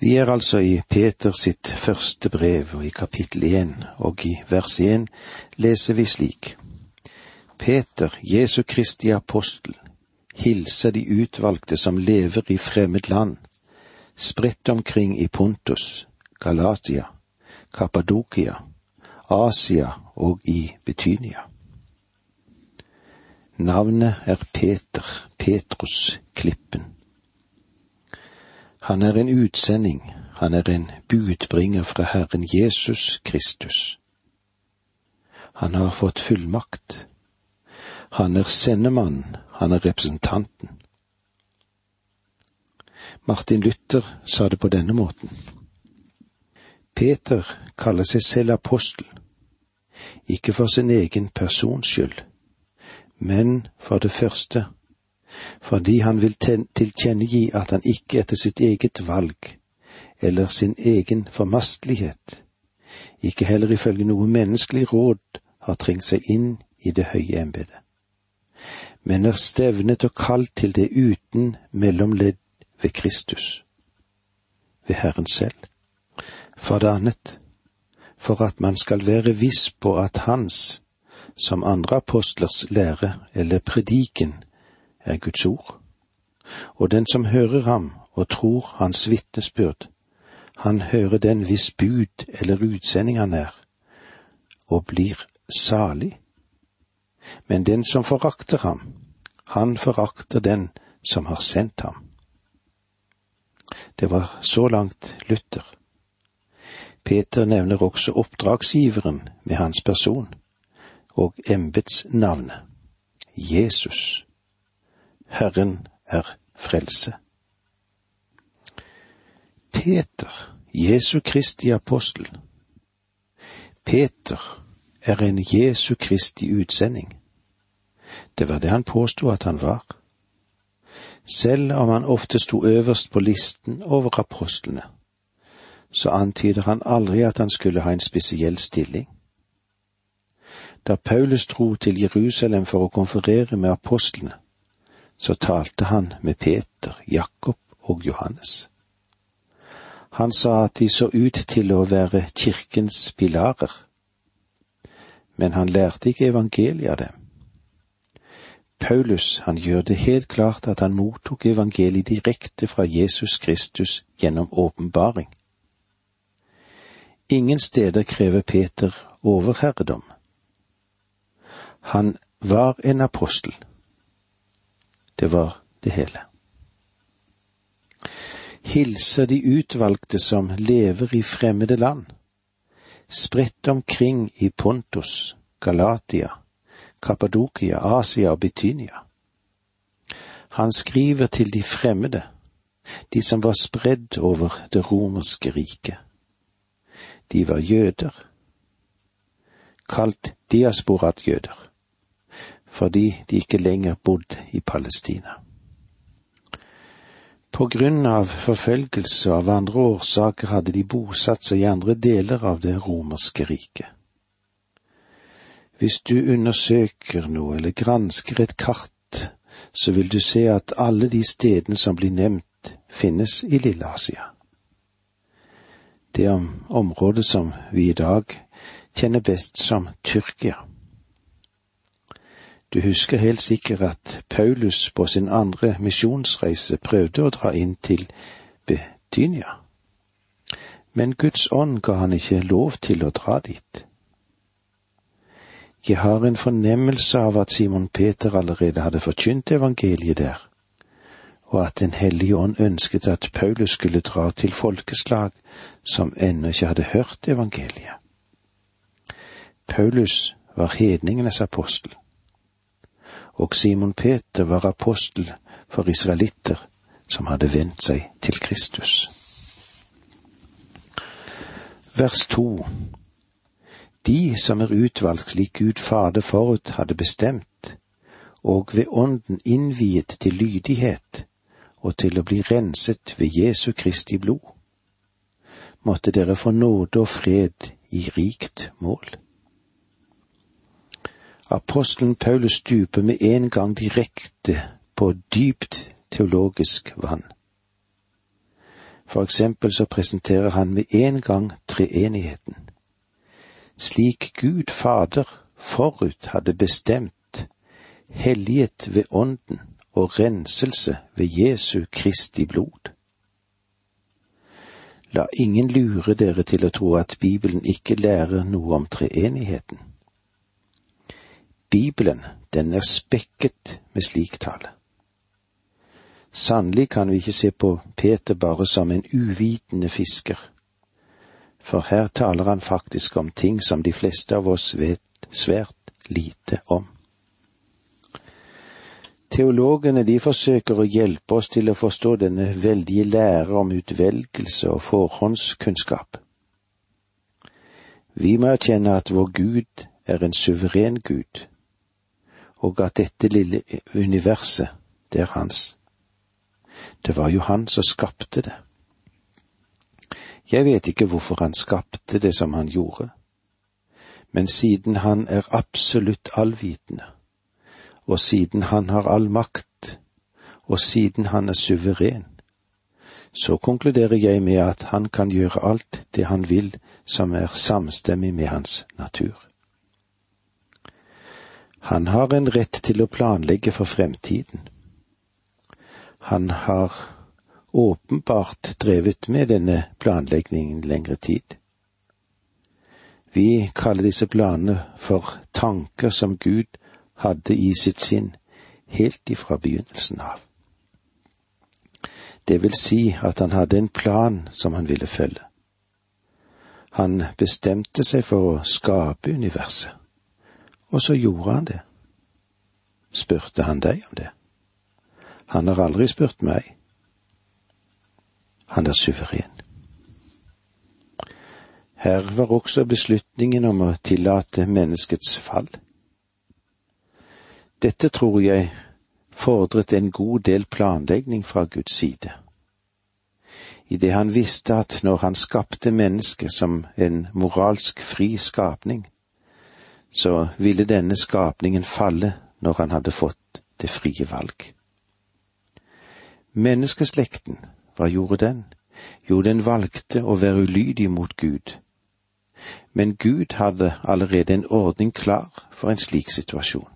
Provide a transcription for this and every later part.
Vi er altså i Peter sitt første brev, og i kapittel én, og i vers én leser vi slik. Peter, Jesu Kristi apostel, hilser de utvalgte som lever i fremmed land, spredt omkring i Pontus, Galatia, Kappadokia, Asia og i Betynia. Navnet er Peter, Petrus, klippen. Han er en utsending, han er en budbringer fra Herren Jesus Kristus. Han har fått fullmakt. Han er sendemannen, han er representanten. Martin Luther sa det på denne måten. Peter kaller seg selv apostel, ikke for sin egen persons skyld, men for det første fordi han vil tilkjennegi at han ikke etter sitt eget valg eller sin egen formastelighet, ikke heller ifølge noe menneskelig råd, har trengt seg inn i det høye embetet, men er stevnet og kalt til det uten mellomledd ved Kristus, ved Herren selv. For det annet, for at man skal være viss på at Hans, som andre apostlers lære eller prediken, er Guds ord, og den som hører ham og tror hans vitnesbyrd, han hører den hvis bud eller utsending han er, og blir salig. Men den som forakter ham, han forakter den som har sendt ham. Det var så langt Luther. Peter nevner også oppdragsgiveren med hans person og embetsnavnet, Jesus. Herren er frelse. Peter, Jesu Kristi apostel. Peter er en Jesu Kristi utsending. Det var det han påsto at han var. Selv om han ofte sto øverst på listen over apostlene, så antyder han aldri at han skulle ha en spesiell stilling. Da Paulus dro til Jerusalem for å konferere med apostlene, så talte han med Peter, Jakob og Johannes. Han sa at de så ut til å være kirkens pilarer, men han lærte ikke evangeliet av dem. Paulus, han gjør det helt klart at han mottok evangeliet direkte fra Jesus Kristus gjennom åpenbaring. Ingen steder krever Peter overherredom. Han var en apostel, det var det hele. Hilser de utvalgte som lever i fremmede land, spredt omkring i Pontus, Galatia, Kappadokia, Asia og Betynia. Han skriver til de fremmede, de som var spredd over det romerske riket. De var jøder, kalt diasporat-jøder fordi de ikke lenger bodde i Palestina. På grunn av forfølgelse av andre årsaker hadde de bosatt seg i andre deler av det romerske riket. Hvis du undersøker noe eller gransker et kart, så vil du se at alle de stedene som blir nevnt, finnes i Lille-Asia. Det området som vi i dag kjenner best som Tyrkia. Du husker helt sikkert at Paulus på sin andre misjonsreise prøvde å dra inn til Betynia. Men Guds ånd ga han ikke lov til å dra dit. Jeg har en fornemmelse av at Simon Peter allerede hadde forkynt evangeliet der, og at Den hellige ånd ønsket at Paulus skulle dra til folkeslag som ennå ikke hadde hørt evangeliet. Paulus var hedningenes apostel og Simon Peter var apostel for israelitter som hadde vendt seg til Kristus. Vers to De som er utvalgt slik Gud Fader forut hadde bestemt, og ved Ånden innviet til lydighet og til å bli renset ved Jesu Kristi blod, måtte dere få nåde og fred i rikt mål. Apostelen Paulus stuper med en gang direkte på dypt teologisk vann. For eksempel så presenterer han med en gang treenigheten. Slik Gud Fader forut hadde bestemt, hellighet ved Ånden og renselse ved Jesu Kristi blod. La ingen lure dere til å tro at Bibelen ikke lærer noe om treenigheten. Bibelen, den er spekket med slik tale. Sannelig kan vi ikke se på Peter bare som en uvitende fisker, for her taler han faktisk om ting som de fleste av oss vet svært lite om. Teologene de forsøker å hjelpe oss til å forstå denne veldige lære om utvelgelse og forhåndskunnskap. Vi må erkjenne at vår Gud er en suveren Gud, og at dette lille universet, det er hans. Det var jo han som skapte det. Jeg vet ikke hvorfor han skapte det som han gjorde, men siden han er absolutt allvitende, og siden han har all makt, og siden han er suveren, så konkluderer jeg med at han kan gjøre alt det han vil som er samstemmig med hans natur. Han har en rett til å planlegge for fremtiden han har åpenbart drevet med denne planleggingen lengre tid. Vi kaller disse planene for tanker som Gud hadde i sitt sinn helt ifra begynnelsen av. Det vil si at han hadde en plan som han ville følge. Han bestemte seg for å skape universet, og så gjorde han det. Spurte han deg om det? Han har aldri spurt meg. Han er suveren. Her var også beslutningen om å tillate menneskets fall. Dette tror jeg fordret en god del planlegging fra Guds side. Idet han visste at når han skapte mennesket som en moralsk fri skapning, så ville denne skapningen falle når han hadde fått det frie valg. Menneskeslekten, hva gjorde den? Jo, den valgte å være ulydig mot Gud. Men Gud hadde allerede en ordning klar for en slik situasjon.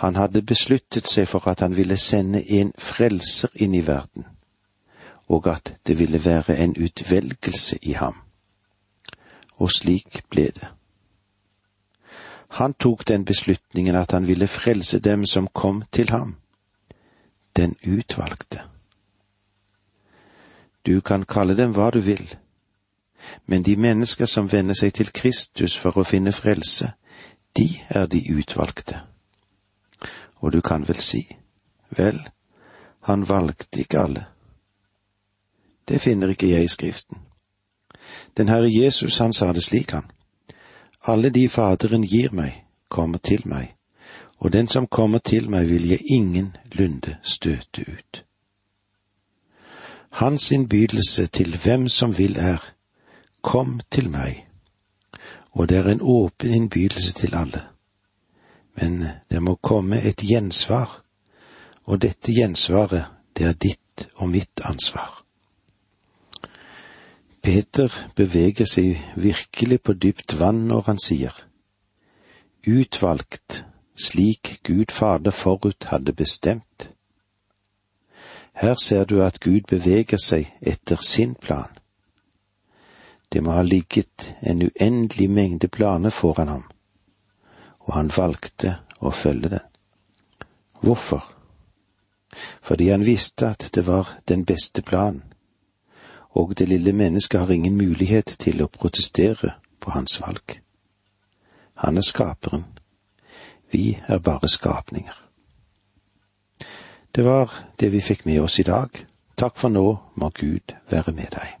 Han hadde besluttet seg for at han ville sende en frelser inn i verden, og at det ville være en utvelgelse i ham. Og slik ble det. Han tok den beslutningen at han ville frelse dem som kom til ham den utvalgte. Du kan kalle dem hva du vil, men de mennesker som vender seg til Kristus for å finne frelse, de er de utvalgte. Og du kan vel si, vel, han valgte ikke alle. Det finner ikke jeg i Skriften. Den Herre Jesus, han sa det slik, han. Alle de Faderen gir meg, kommer til meg, og den som kommer til meg vil jeg ingen lunde støte ut. Hans innbydelse til hvem som vil er, kom til meg, og det er en åpen innbydelse til alle. Men det må komme et gjensvar, og dette gjensvaret, det er ditt og mitt ansvar. Peter beveger seg virkelig på dypt vann når han sier, utvalgt slik Gud Fader forut hadde bestemt. Her ser du at Gud beveger seg etter sin plan. Det må ha ligget en uendelig mengde planer foran ham, og han valgte å følge den. Hvorfor? Fordi han visste at det var den beste planen, og det lille mennesket har ingen mulighet til å protestere på hans valg. Han er skaperen, vi er bare skapninger. Det var det vi fikk med oss i dag. Takk for nå, må Gud være med deg.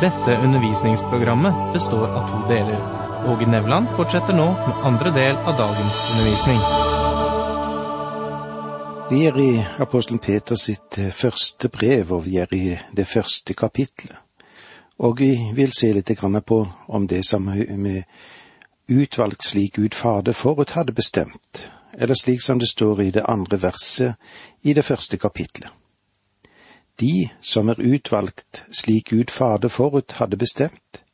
Dette undervisningsprogrammet består av to deler. Åge Nevland fortsetter nå med andre del av dagens undervisning. Vi er i apostelen Peter sitt eh, første brev, og vi er i det første kapitlet. Og vi vil se litt på om det som er utvalgt slik Gud Fader forut hadde bestemt, eller slik som det står i det andre verset i det første kapitlet. De som er utvalgt slik Gud Fader forut hadde bestemt,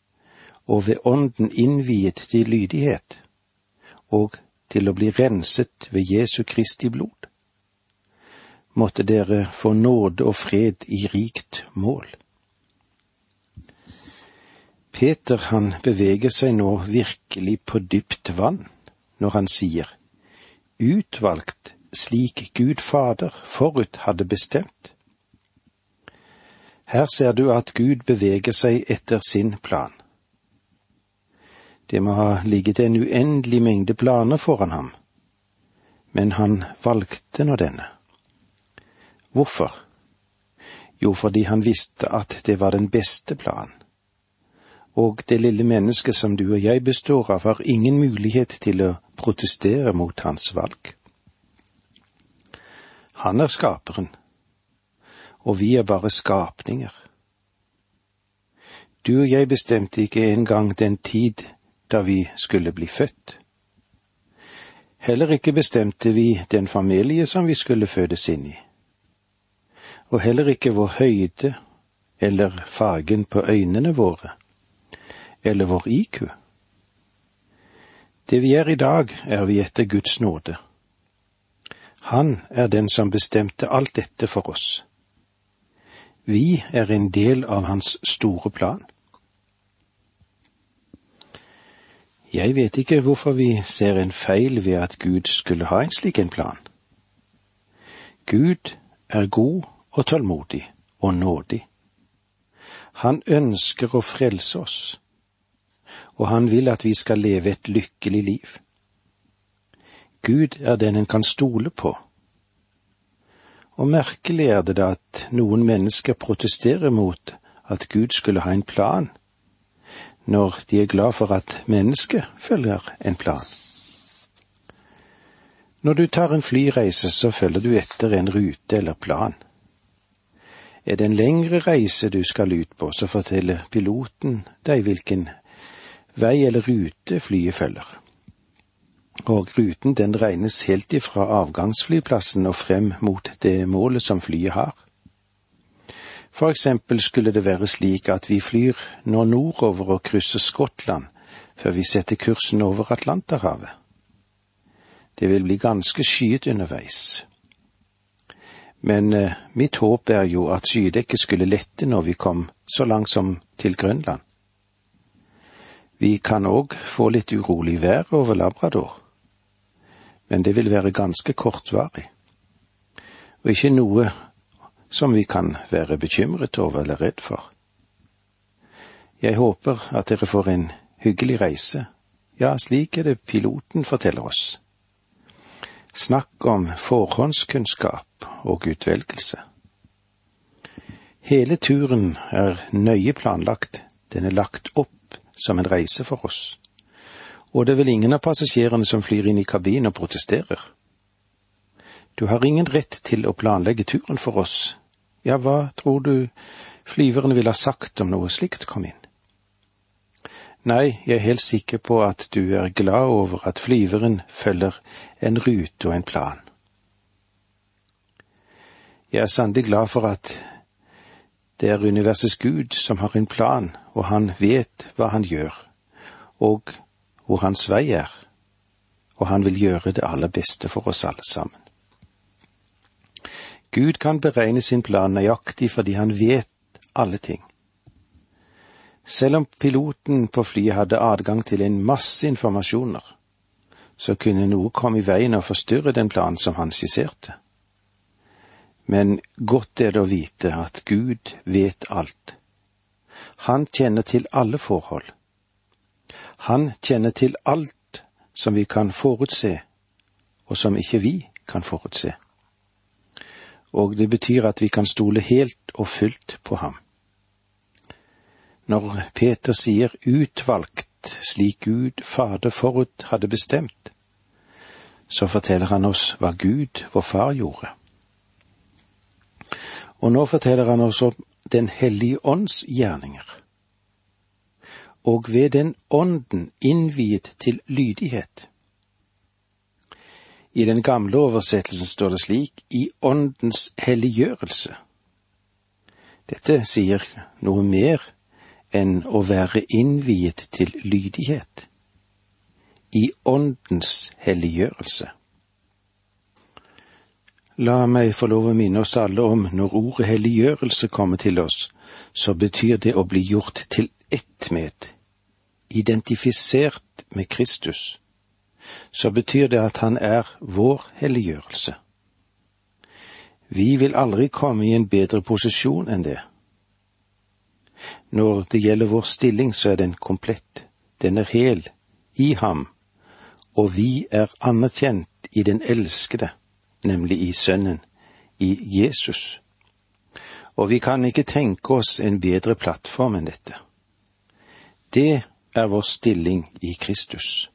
og ved Ånden innviet til lydighet, og til å bli renset ved Jesu Kristi blod. Måtte dere få nåde og fred i rikt mål. Peter han beveger seg nå virkelig på dypt vann når han sier utvalgt slik Gud Fader forut hadde bestemt. Her ser du at Gud beveger seg etter sin plan. Det må ha ligget en uendelig mengde planer foran ham, men han valgte nå denne. Hvorfor? Jo, fordi han visste at det var den beste planen. Og det lille mennesket som du og jeg består av, har ingen mulighet til å protestere mot hans valg. Han er skaperen, og vi er bare skapninger. Du og jeg bestemte ikke engang den tid da vi skulle bli født. Heller ikke bestemte vi den familie som vi skulle fødes inn i. Og heller ikke vår høyde eller fargen på øynene våre, eller vår IQ. Det vi er i dag, er vi etter Guds nåde. Han er den som bestemte alt dette for oss. Vi er en del av hans store plan. Jeg vet ikke hvorfor vi ser en feil ved at Gud skulle ha en slik en plan. Gud er god og tålmodig og nådig. Han ønsker å frelse oss, og han vil at vi skal leve et lykkelig liv. Gud er den en kan stole på. Og merkelig er det da at noen mennesker protesterer mot at Gud skulle ha en plan når de er glad for at mennesket følger en plan. Når du tar en flyreise, så følger du etter en rute eller plan. Er det en lengre reise du skal ut på, så forteller piloten deg hvilken vei eller rute flyet følger. Og ruten den regnes helt ifra avgangsflyplassen og frem mot det målet som flyet har. For eksempel skulle det være slik at vi flyr nå nordover og krysser Skottland før vi setter kursen over Atlanterhavet. Det vil bli ganske skyet underveis. Men eh, mitt håp er jo at skydekket skulle lette når vi kom så langt som til Grønland. Vi kan òg få litt urolig vær over Labrador, men det vil være ganske kortvarig, og ikke noe som vi kan være bekymret over eller redd for. Jeg håper at dere får en hyggelig reise, ja, slik er det piloten forteller oss. Snakk om forhåndskunnskap og utvelgelse. Hele turen er nøye planlagt, den er lagt opp som en reise for oss, og det er vel ingen av passasjerene som flyr inn i kabinen og protesterer. Du har ingen rett til å planlegge turen for oss, ja, hva tror du flyverne ville ha sagt om noe slikt kom inn? Nei, jeg er helt sikker på at du er glad over at flyveren følger en rute og en plan. Jeg er sannelig glad for at det er universets Gud som har en plan, og han vet hva han gjør, og hvor hans vei er, og han vil gjøre det aller beste for oss alle sammen. Gud kan beregne sin plan nøyaktig fordi han vet alle ting. Selv om piloten på flyet hadde adgang til en masse informasjoner, så kunne noe komme i veien og forstyrre den planen som han skisserte. Men godt er det å vite at Gud vet alt. Han kjenner til alle forhold. Han kjenner til alt som vi kan forutse, og som ikke vi kan forutse og det betyr at vi kan stole helt og fullt på ham. Når Peter sier utvalgt slik Gud Fader forut hadde bestemt, så forteller han oss hva Gud, vår Far, gjorde. Og nå forteller han oss om Den hellige ånds gjerninger. Og ved den ånden innviet til lydighet i den gamle oversettelsen står det slik i Åndens helliggjørelse. Dette sier noe mer enn å være innviet til lydighet. I åndens helliggjørelse. La meg få lov å minne oss alle om når ordet helliggjørelse kommer til oss, så betyr det å bli gjort til ett med, identifisert med Kristus. Så betyr det at han er vår helliggjørelse. Vi vil aldri komme i en bedre posisjon enn det. Når det gjelder vår stilling, så er den komplett, den er hel, i ham, og vi er anerkjent i den elskede, nemlig i Sønnen, i Jesus. Og vi kan ikke tenke oss en bedre plattform enn dette. Det er vår stilling i Kristus.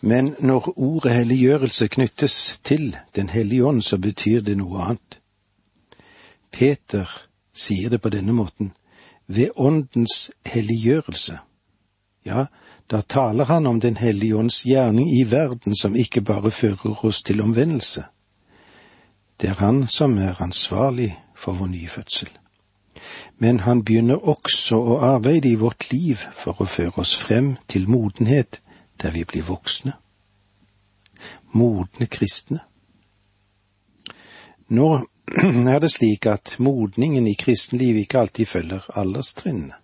Men når ordet helliggjørelse knyttes til Den hellige ånd, så betyr det noe annet. Peter sier det på denne måten, ved Åndens helliggjørelse. Ja, da taler han om Den hellige ånds gjerning i verden som ikke bare fører oss til omvendelse. Det er han som er ansvarlig for vår nye fødsel. Men han begynner også å arbeide i vårt liv for å føre oss frem til modenhet der vi blir voksne. Modne kristne. Nå er det slik at modningen i kristenlivet ikke alltid følger alderstrinnene.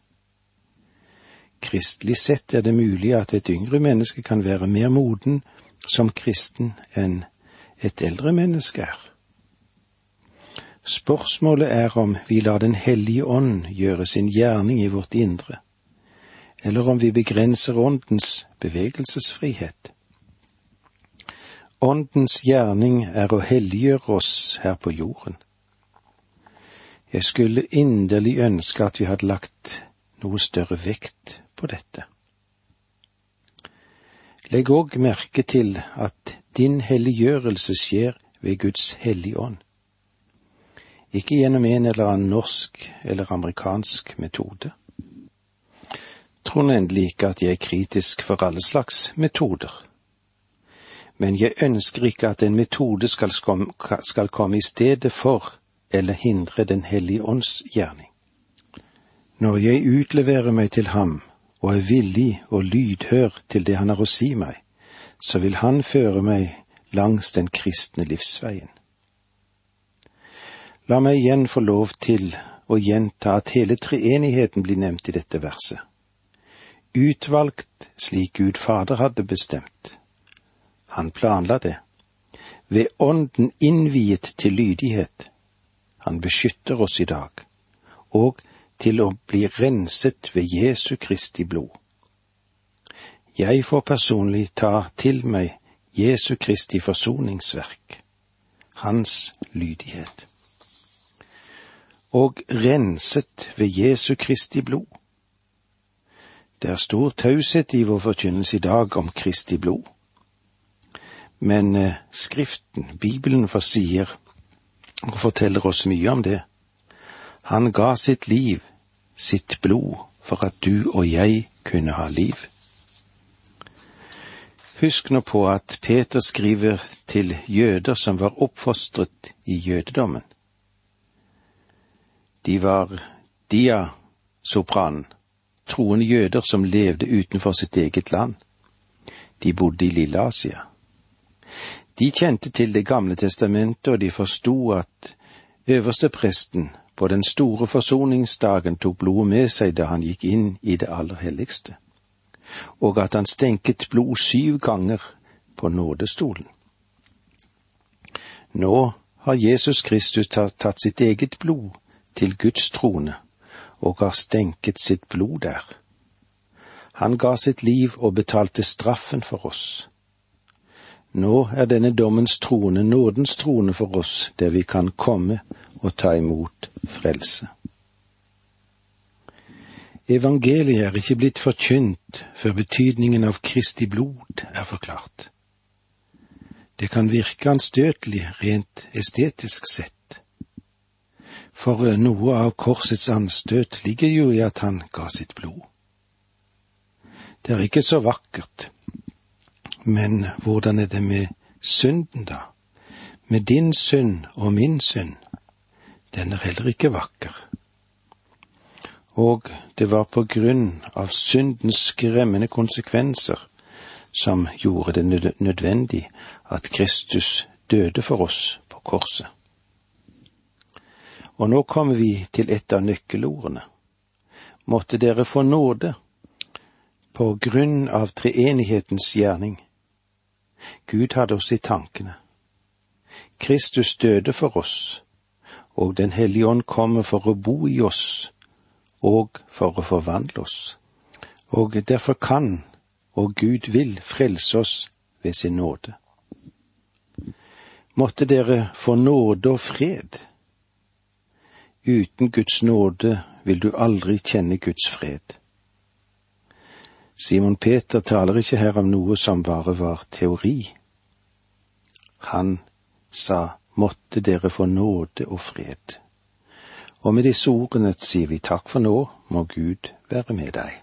Kristelig sett er det mulig at et yngre menneske kan være mer moden som kristen enn et eldre menneske er. Spørsmålet er om vi lar Den hellige ånd gjøre sin gjerning i vårt indre, eller om vi begrenser Åndens bevegelsesfrihet. Åndens gjerning er å helliggjøre oss her på jorden. Jeg skulle inderlig ønske at vi hadde lagt noe større vekt på dette. Legg òg merke til at din helliggjørelse skjer ved Guds hellige ånd, ikke gjennom en eller annen norsk eller amerikansk metode. Tror nå endelig ikke at jeg er kritisk for alle slags metoder, men jeg ønsker ikke at en metode skal, skal komme i stedet for eller hindre Den hellige ånds gjerning. Når jeg utleverer meg til ham og er villig og lydhør til det han har å si meg, så vil han føre meg langs den kristne livsveien. La meg igjen få lov til å gjenta at hele treenigheten blir nevnt i dette verset. Utvalgt slik Gud Fader hadde bestemt. Han planla det. Ved Ånden innviet til lydighet. Han beskytter oss i dag. Og til å bli renset ved Jesu Kristi blod. Jeg får personlig ta til meg Jesu Kristi forsoningsverk, hans lydighet. Og renset ved Jesu Kristi blod. Det er stor taushet i vår forkynnelse i dag om Kristi blod. Men eh, Skriften, Bibelen, forsier og forteller oss mye om det. Han ga sitt liv, sitt blod, for at du og jeg kunne ha liv. Husk nå på at Peter skriver til jøder som var oppfostret i jødedommen. De var dia-sopranen, troende jøder som levde utenfor sitt eget land. De bodde i Lille-Asia. De kjente til Det gamle testamentet, og de forsto at øverstepresten på den store forsoningsdagen tok blodet med seg da han gikk inn i det aller helligste, og at han stenket blod syv ganger på nådestolen. Nå har Jesus Kristus tatt sitt eget blod til Guds trone og har stenket sitt blod der. Han ga sitt liv og betalte straffen for oss. Nå er denne dommens trone nådens trone for oss, der vi kan komme og ta imot frelse. Evangeliet er ikke blitt forkynt før betydningen av Kristi blod er forklart. Det kan virke anstøtelig rent estetisk sett, for noe av korsets anstøt ligger jo i at han ga sitt blod. Det er ikke så vakkert, men hvordan er det med synden, da? Med din synd og min synd? Den er heller ikke vakker. Og det var på grunn av syndens skremmende konsekvenser som gjorde det nødvendig at Kristus døde for oss på korset. Og nå kommer vi til et av nøkkelordene. Måtte dere få nåde på grunn av treenighetens gjerning. Gud hadde oss i tankene. Kristus døde for oss, og Den hellige ånd kommer for å bo i oss og for å forvandle oss. Og derfor kan og Gud vil frelse oss ved sin nåde. Måtte dere få nåde og fred. Uten Guds nåde vil du aldri kjenne Guds fred. Simon Peter taler ikke her om noe som bare var teori. Han sa måtte dere få nåde og fred. Og med disse ordene sier vi takk for nå, må Gud være med deg.